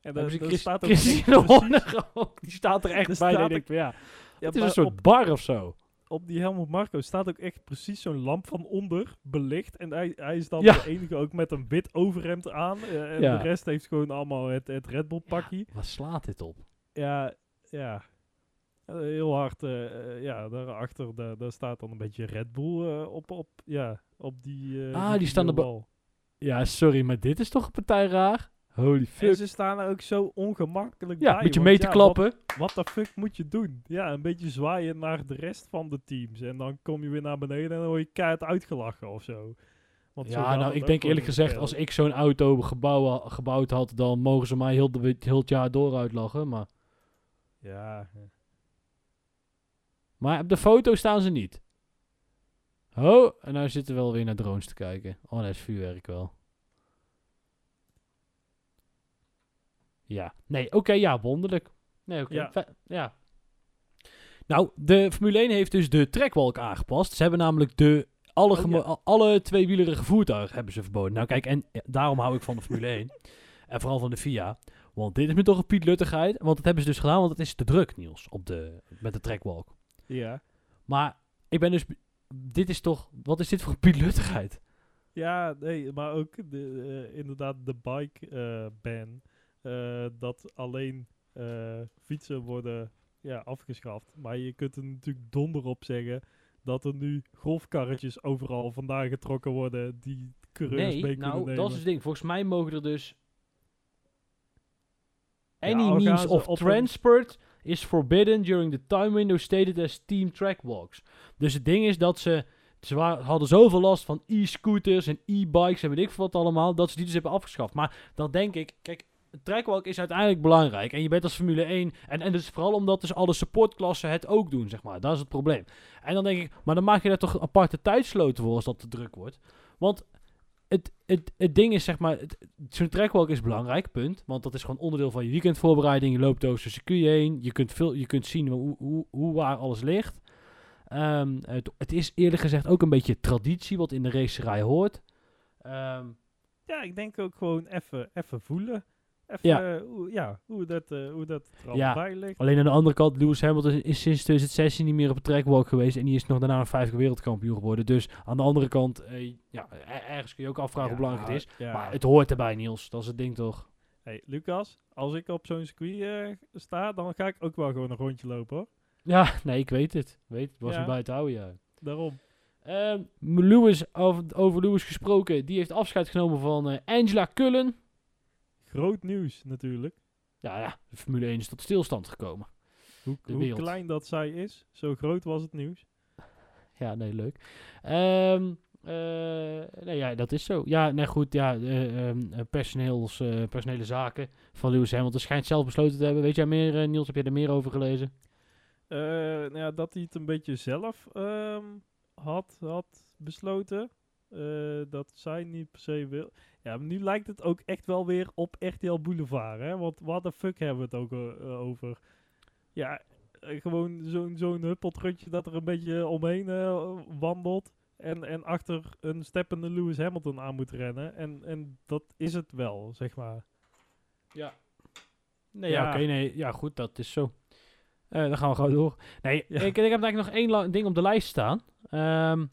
En Dan staat ook Christine ook. Die staat er echt Er bij. denk ik, ja, Ja, het is een soort op, bar of zo. op die Helmut Marco staat ook echt precies zo'n lamp van onder belicht. En hij, hij is dan Ja. de enige ook met een wit overhemd aan. eh, en Ja. de rest heeft gewoon allemaal het, het Red Bull pakje. Waar slaat dit op? Ja, ja. Heel hard, eh, ja, daarachter, daar, daar staat dan een beetje Red Bull op, op, ja, op die... Ah, die staan er. Ja, sorry, maar dit is toch een partij raar? Holy En fuck. ze staan er ook zo ongemakkelijk Ja, bij. met je mee te ja, klappen. Wat de fuck moet je doen? Ja, een beetje zwaaien naar de rest van de teams. En dan kom je weer naar beneden en dan word je keihard uitgelachen of zo. Want Ja, nou, ik denk eerlijk gezegd, als ik zo'n auto gebouw, gebouwd had, dan mogen ze mij heel, de, heel het jaar door uitlachen. Maar, Ja, ja. maar op de foto staan ze niet. Oh, en nou zitten we wel weer naar drones te kijken. Oh, dat is vuurwerk wel. Ja, nee, oké, ja, wonderlijk. Nee, oké, Ja. Nou, de Formule 1 heeft dus de trekbalk aangepast. Ze hebben namelijk de, alle, Oh, ja. alle tweewielerige voertuigen hebben ze verboden. Nou kijk, en daarom hou ik van de Formule 1. En vooral van de FIA. Want dit is me toch een Piet Luttigheid. Want dat hebben ze dus gedaan, want het is te druk, Niels, op de, met de trekbalk. ja. Maar ik ben dus... Dit is toch... Wat is dit voor een Piet Luttigheid? Ja, nee, maar ook de, eh, inderdaad de bike eh, ban. Eh, dat alleen eh, fietsen worden ja, afgeschaft. Maar je kunt er natuurlijk donder op zeggen dat er nu golfkarretjes overal vandaan getrokken worden die coureurs mee Nee, kunnen nou, nemen. dat is het ding. Volgens mij mogen er dus... Any means of een- transport is forbidden during the time window stated as team track walks. Dus het ding is dat ze... Ze hadden zoveel last van e-scooters en e-bikes en weet ik veel wat allemaal, dat ze die dus hebben afgeschaft. Maar dan denk ik, kijk, trackwalk is uiteindelijk belangrijk. En je bent als Formule 1, en, en dus vooral omdat dus alle supportklassen het ook doen, zeg maar. Dat is het probleem. En dan denk ik, maar dan maak je daar toch aparte tijdsloten voor als dat te druk wordt. Want het, het, het ding is, zeg maar, zo'n trackwalk is belangrijk, punt. Want dat is gewoon onderdeel van je weekendvoorbereiding. Je loopt over zo'n circuit heen. Je kunt, veel, je kunt zien hoe, hoe, hoe waar alles ligt. Ehm, het, is eerlijk gezegd ook een beetje traditie wat in de racerij hoort. Ehm, Ja, ik denk ook gewoon even voelen. Even, Ja. eh, hoe, ja, hoe dat, eh, hoe dat er Ja. bij ligt. alleen aan de andere kant, Lewis Hamilton is sinds 2016 niet meer op een trackwalk geweest. En die is nog daarna een vijf keer wereldkampioen geworden. Dus aan de andere kant, eh, ja, er- ergens kun je ook afvragen hoe belangrijk het is. Ja. Maar het hoort erbij, Niels. Dat is het ding toch? Hey, Lucas, als ik op zo'n circuit sta, dan ga ik ook wel gewoon een rondje lopen hoor. Ja, nee, ik weet het. Weet, het was niet bij te houden, ja. Daarom. Ehm, Lewis, over, over Lewis gesproken, die heeft afscheid genomen van Angela Cullen. Groot nieuws natuurlijk. Ja, ja, de Formule 1 is tot stilstand gekomen. Hoe, klein dat zij is, zo groot was het nieuws. Ja, nee, leuk. Ehm eh, nee, ja, dat is zo. Ja, nee, goed, ja, eh, personeels, eh, personele zaken van Lewis Hamilton schijnt zelf besloten te hebben. Weet jij meer, Niels, heb jij er meer over gelezen? Nou ja, dat hij het een beetje zelf ehm, had, had besloten. Eh, dat zij niet per se wil. Ja, maar nu lijkt het ook echt wel weer op RTL Boulevard. Hè? Want wat de fuck hebben we het ook eh, eh, over? Ja, gewoon zo'n zo'n huppeltrutje dat er een beetje omheen eh, wandelt. En, en achter een steppende Lewis Hamilton aan moet rennen. En, en dat is het wel, zeg maar. Ja. Nee, ja, Ja. oké, nee, ja, goed, dat is zo. Eh, dan gaan we gewoon door. Nee, Ja. ik, ik heb eigenlijk nog één ding op de lijst staan. Ehm,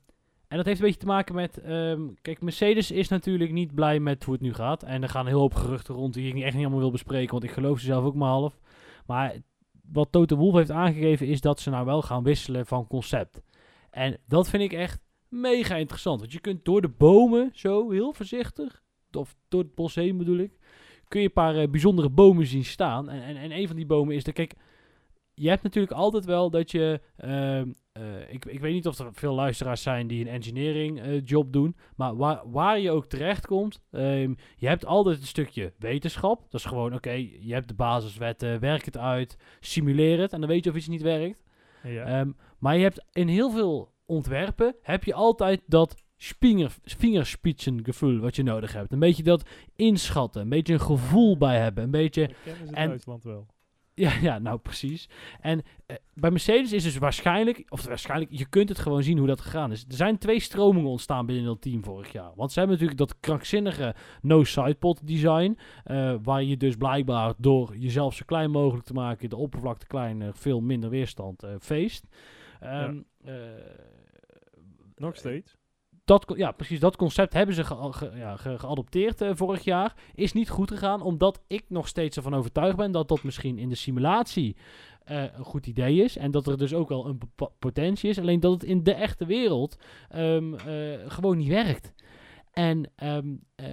en dat heeft een beetje te maken met... ehm, kijk, Mercedes is natuurlijk niet blij met hoe het nu gaat. En er gaan een heel hoop geruchten rond die ik echt niet allemaal wil bespreken. Want ik geloof ze zelf ook maar half. Maar wat Toto Wolff heeft aangegeven is dat ze nou wel gaan wisselen van concept. En dat vind ik echt mega interessant. Want je kunt door de bomen zo heel voorzichtig... Of door het bos heen bedoel ik kun je een paar eh, bijzondere bomen zien staan. En, en, en een van die bomen is de. Kijk, je hebt natuurlijk altijd wel dat je. ehm, eh, ik, ik weet niet of er veel luisteraars zijn die een engineering eh, job doen. Maar waar, waar je ook terecht komt. ehm, je hebt altijd een stukje wetenschap. Dat is gewoon, oké, je hebt de basiswetten, werk het uit, simuleer het. En dan weet je of iets niet werkt. Ja. Ehm, maar je hebt in heel veel ontwerpen heb je altijd dat vingerspitsengevoel wat je nodig hebt. Een beetje dat inschatten, een beetje een gevoel bij hebben, een beetje... Dat kennen ze in en- Duitsland wel. Ja, ja nou precies. En eh, bij Mercedes is dus waarschijnlijk, of waarschijnlijk, je kunt het gewoon zien hoe dat gegaan is. Er zijn twee stromingen ontstaan binnen dat team vorig jaar. Want ze hebben natuurlijk dat krankzinnige no-sidepod design, eh, waar je dus blijkbaar door jezelf zo klein mogelijk te maken, de oppervlakte kleiner, veel minder weerstand, eh feest. Ehm, eh, Nog steeds. Dat, ja, precies dat concept hebben ze ja, ge- geadopteerd eh, vorig jaar. Is niet goed gegaan, omdat ik nog steeds ervan overtuigd ben dat dat misschien in de simulatie eh, een goed idee is. En dat er dus ook wel een potentie is. Alleen dat het in de echte wereld ehm, eh, gewoon niet werkt. En ehm, eh,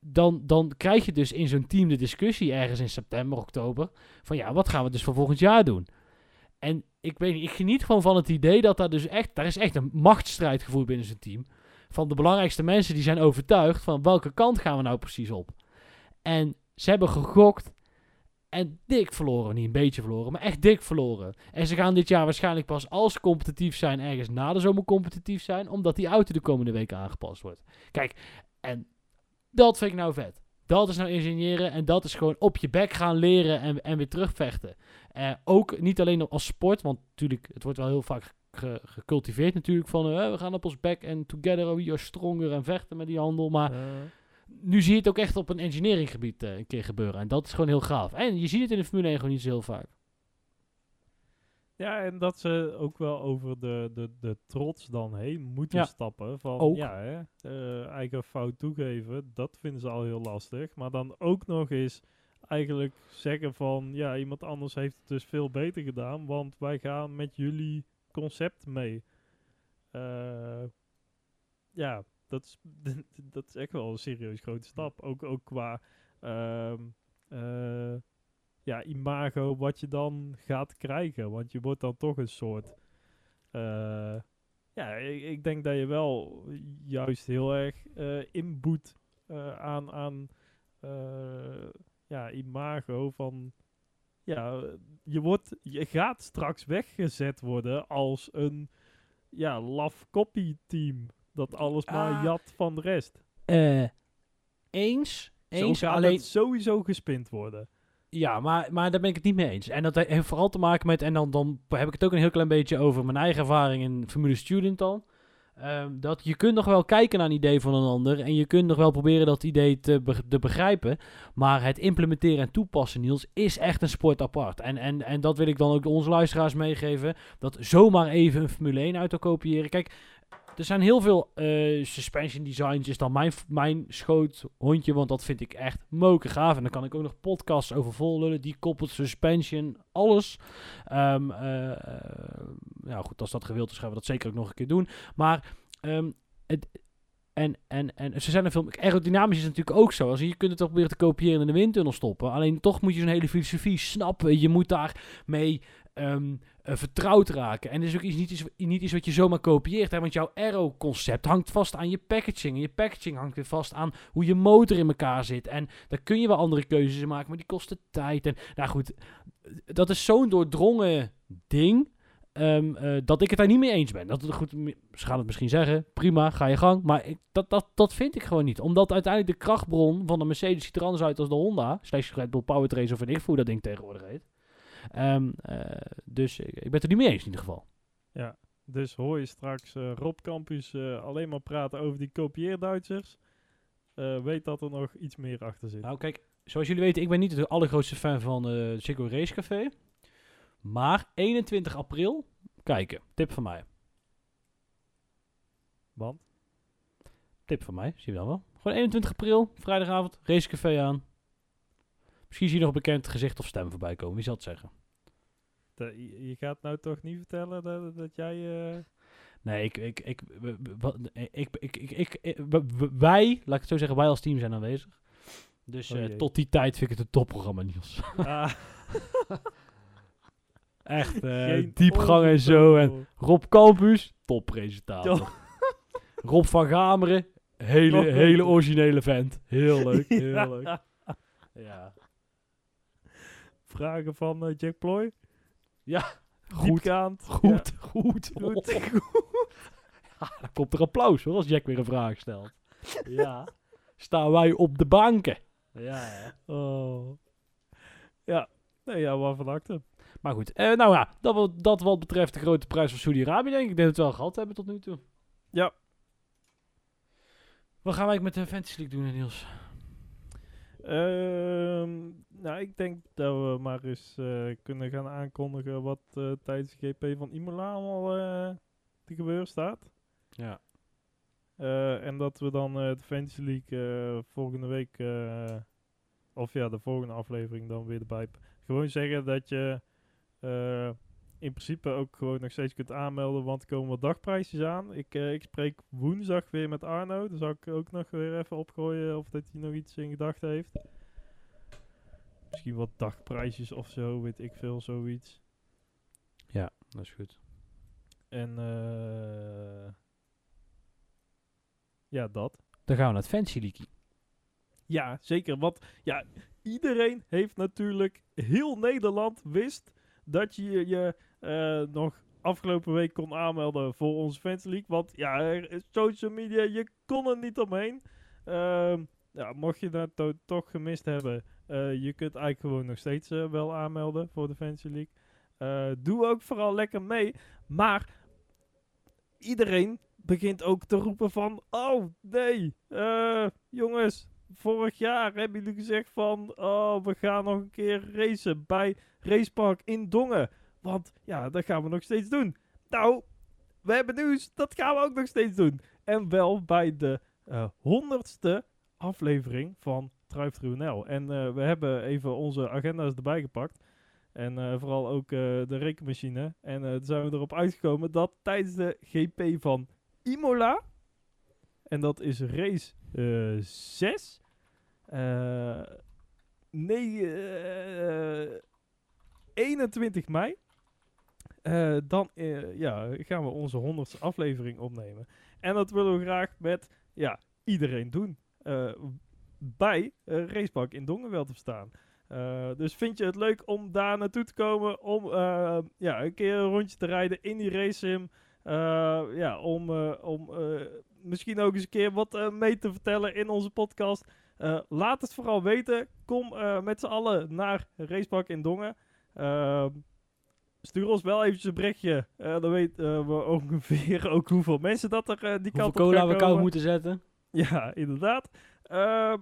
dan, dan krijg je dus in zo'n team de discussie ergens in september, oktober. Van ja, wat gaan we dus voor volgend jaar doen? En ik weet niet, ik geniet gewoon van het idee dat daar dus echt, daar is echt een machtsstrijd gevoerd binnen zijn team. Van de belangrijkste mensen die zijn overtuigd van welke kant gaan we nou precies op. En ze hebben gegokt en dik verloren. Niet een beetje verloren, maar echt dik verloren. En ze gaan dit jaar waarschijnlijk pas als competitief zijn, ergens na de zomer competitief zijn, omdat die auto de komende weken aangepast wordt. Kijk, en dat vind ik nou vet. Dat is nou ingenieren en dat is gewoon op je bek gaan leren en, en weer terugvechten. Eh, ook niet alleen als sport, want natuurlijk, het wordt wel heel vaak ge- gecultiveerd natuurlijk van eh, we gaan op ons bek en together we are stronger en vechten met die handel. Maar nu zie je het ook echt op een engineeringgebied eh, een keer gebeuren. En dat is gewoon heel gaaf. En je ziet het in de Formule 1 gewoon niet zo heel vaak. Ja, en dat ze ook wel over de, de, de trots dan heen moeten Ja. stappen. Van Ook. ja, hè, eigen fout toegeven, dat vinden ze al heel lastig. Maar dan ook nog eens eigenlijk zeggen van ja, iemand anders heeft het dus veel beter gedaan, want wij gaan met jullie concept mee. Eh, ja, dat is, dat is echt wel een serieus grote stap. Ook, ook qua ehm, eh, ja, imago wat je dan gaat krijgen. Want je wordt dan toch een soort. eh, ja, ik, ik denk dat je wel juist heel erg inboet aan, aan ja, imago van. Ja, je, wordt, je gaat straks weggezet worden als een ja, laf copy team. Dat alles maar Ah. jat van de rest. Eh, eens. Zo Eens. gaat Alleen, het sowieso gespind worden. Ja, maar, maar daar ben ik het niet mee eens. En dat he- heeft vooral te maken met, en dan, dan heb ik het ook een heel klein beetje over mijn eigen ervaring in Formule Student dan. Ehm, dat je kunt nog wel kijken naar een idee van een ander en je kunt nog wel proberen dat idee te, te begrijpen. Maar het implementeren en toepassen, Niels, is echt een sport apart. En, en, en dat wil ik dan ook onze luisteraars meegeven. Dat zomaar even een Formule 1 auto kopiëren. Kijk, er zijn heel veel eh, suspension designs, is dan mijn, mijn schoothondje, want dat vind ik echt moken gaaf. En dan kan ik ook nog podcasts over vol lullen, die koppelt suspension, alles. Ehm, eh, ja goed, als dat gewild is gaan we dat zeker ook nog een keer doen. Maar ehm, het, en, en, en ze zijn er veel. Aerodynamisch is natuurlijk ook zo. Als je, kunt het ook proberen te kopiëren in de windtunnel stoppen. Alleen toch moet je zo'n hele filosofie snappen. Je moet daarmee ehm, eh, vertrouwd raken. En het is ook iets, niet, iets, niet wat je zomaar kopieert. Hè? Want jouw aero-concept hangt vast aan je packaging. En je packaging hangt weer vast aan hoe je motor in elkaar zit. En daar kun je wel andere keuzes in maken, maar die kosten tijd. En nou goed, dat is zo'n doordrongen ding. ehm, eh, dat ik het daar niet mee eens ben. Dat, goed, m- ze gaan het misschien zeggen, prima, ga je gang. Maar ik, dat, dat, dat vind ik gewoon niet. Omdat uiteindelijk de krachtbron van de Mercedes ziet er anders uit als de Honda. Slash Red Bull Powertrain, of weet ik dat ding tegenwoordig heet. Ehm, eh, dus ik, ik ben het er niet mee eens in ieder geval. Dus hoor je straks eh, Rob Campus eh, alleen maar praten over die kopieerduitsers. weet dat er nog iets meer achter zit. Nou, kijk, zoals jullie weten, ik ben niet de allergrootste fan van eh Ziggo Race Café. Maar 21 april, kijken. Tip van mij. Want Tip van mij, zie je dan wel. Gewoon 21 april, vrijdagavond, racecafé aan. Misschien zie je nog een bekend gezicht of stem voorbij komen. Wie zal het zeggen? de- je, gaat nou toch niet vertellen dat, dat jij... eh, Nee, ik, ik, ik, wat- ik, ik, ik, ik, ik- ik- w- w- wij, laat ik het zo zeggen, wij als team zijn aanwezig. Dus Oh eh, tot die tijd vind ik het een topprogramma, Niels. ah, Echt, eh, diepgang en zo. En. Rob Campus, toppresentator. Rob van Gameren, hele, hele originele vent. Heel leuk, heel Ja. leuk. Ja. Vragen van eh, Jack Ploy. Ja, goed. Goed, goed. Ja, goed. Dan komt er applaus hoor, als Jack weer een vraag stelt. Ja. Staan wij op de banken. Ja, hè. Oh. Ja. Nee, ja, waarvan acte. Maar goed, eh, nou ja, dat, wat- dat wat betreft de grote prijs van Saudi-Arabië, denk ik. Ik denk dat we het wel gehad hebben tot nu toe. Ja. Wat gaan wij met de Fantasy League doen, Niels? Ehm, nou, ik denk dat we maar eens eh, kunnen gaan aankondigen wat eh, tijdens de GP van Imola allemaal eh, te gebeuren staat. Ja. En dat we dan de Fantasy League volgende week, of ja, de volgende aflevering dan weer erbij. Gewoon zeggen dat je in principe ook gewoon nog steeds kunt aanmelden, want er komen wat dagprijsjes aan. Ik, eh, ik spreek woensdag weer met Arno, dus zal ik ook nog weer even opgooien of dat hij nog iets in gedachten heeft. Misschien wat dagprijsjes of zo, weet ik veel, zoiets. Ja, dat is goed. En eh ja, dat. Dan gaan we naar het Fantasy League. Ja, zeker. Want ja, iedereen heeft natuurlijk, heel Nederland wist dat je je nog afgelopen week kon aanmelden voor onze Fans League. Want ja, social media, je kon er niet omheen. Ehm, ja, mocht je dat to- toch gemist hebben, eh, je kunt eigenlijk gewoon nog steeds eh, wel aanmelden voor de Fantasy League. Eh, doe ook vooral lekker mee. Maar iedereen begint ook te roepen van... Oh, nee, eh, jongens, vorig jaar hebben jullie gezegd van... Oh, we gaan nog een keer racen bij Racepark in Dongen. Want ja, dat gaan we nog steeds doen. Nou, we hebben nieuws, dat gaan we ook nog steeds doen. En wel bij de eh, honderdste aflevering van Drive NL. En eh, we hebben even onze agenda's erbij gepakt. En eh, vooral ook de rekenmachine. En toen zijn we erop uitgekomen dat tijdens de GP van Imola... En dat is race eh 6. eh nee, eh, 21 mei. Eh, dan eh, ja, gaan we onze honderdste aflevering opnemen. En dat willen we graag met ja, iedereen doen. Eh, bij uh, Racepark in Dongenwel te staan. Dus vind je het leuk om daar naartoe te komen om ja, een keer een rondje te rijden in die race sim. Ja, om, om misschien ook eens een keer wat mee te vertellen in onze podcast. Laat het vooral weten. Kom met z'n allen naar Racepark in Dongen. Stuur ons wel eventjes een berichtje. Eh, dan weten we ongeveer ook hoeveel mensen dat er eh, die Hoeveel kant op cola we koud moeten zetten. Ja, inderdaad. Ehm,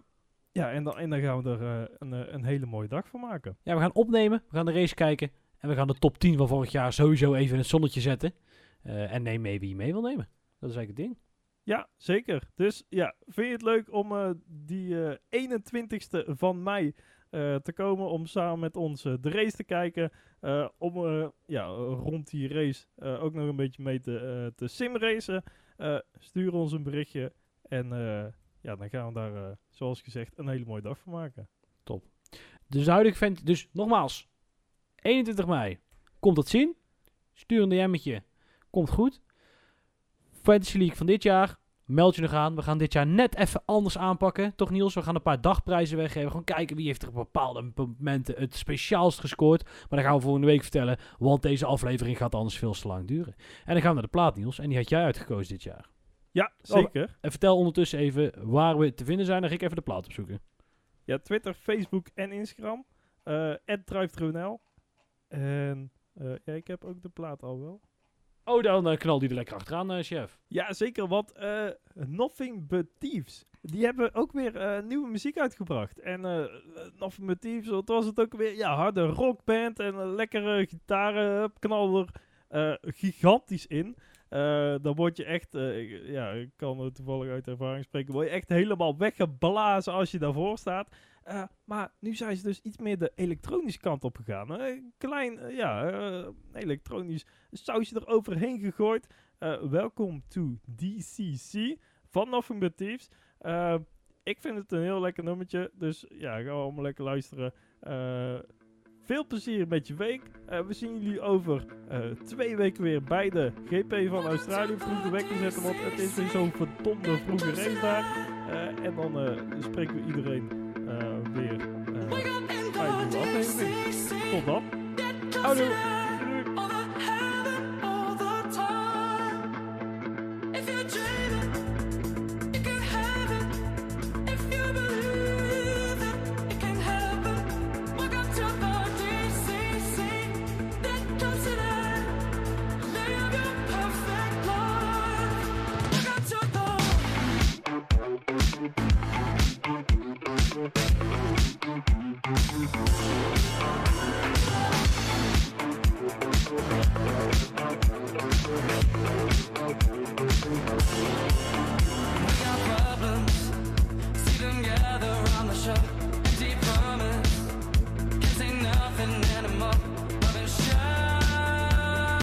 ja, en dan, en dan gaan we er eh, een, eh, een hele mooie dag van maken. Ja, we gaan opnemen, we gaan de race kijken. En we gaan de top 10 van vorig jaar sowieso even in het zonnetje zetten. Eh, en neem mee wie je mee wil nemen. Dat is eigenlijk het ding. Ja, zeker. Dus ja, vind je het leuk om eh, die eh 21ste van mei eh, te komen om samen met ons eh, de race te kijken. eh, om eh, ja, rond die race eh, ook nog een beetje mee te, eh, te simracen. Eh, stuur ons een berichtje en eh, ja, dan gaan we daar, eh, zoals gezegd, een hele mooie dag van maken. Dus de huidige vent, dus nogmaals, 21 mei, komt dat zien. Stuur een DM'tje, komt goed. Fantasy League van dit jaar, meld je nog aan. We gaan dit jaar net even anders aanpakken, toch Niels? We gaan een paar dagprijzen weggeven. Gewoon kijken wie heeft er op bepaalde momenten het speciaalst gescoord. Maar dat gaan we volgende week vertellen, want deze aflevering gaat anders veel te lang duren. En dan gaan we naar de plaat, Niels. En die had jij uitgekozen dit jaar. Ja, zeker. En vertel ondertussen even waar we te vinden zijn. Dan ga ik even de plaat opzoeken. Ja, Twitter, Facebook en Instagram. @drive_nl. En eh, ja, ik heb ook de plaat al wel. Oh, dan eh, knal die er lekker achteraan, eh, chef. Ja, zeker, want eh, Nothing But Thieves, die hebben ook weer nieuwe muziek uitgebracht. En Nothing But Thieves, wat was het ook weer? Ja, harde rockband en lekkere gitaren, knal er gigantisch in. Eh, dan word je echt, eh, ja, ik kan er toevallig uit ervaring spreken, word je echt helemaal weggeblazen als je daarvoor staat. Eh, maar nu zijn ze dus iets meer de elektronische kant op gegaan. Een klein, ja, elektronisch sausje er overheen gegooid. Welkom to DCC van Nothing But ik vind het een heel lekker nummertje, dus ja, gaan we allemaal lekker luisteren. Veel plezier met je week. Eh, we zien jullie over eh, twee weken weer bij de GP van Australië. Vroeg de wekker zetten, want het is weer zo'n verdomde vroege race daar. Eh, en dan spreken we iedereen weer bij nieuwe aflevering. Tot dan. Houdoe.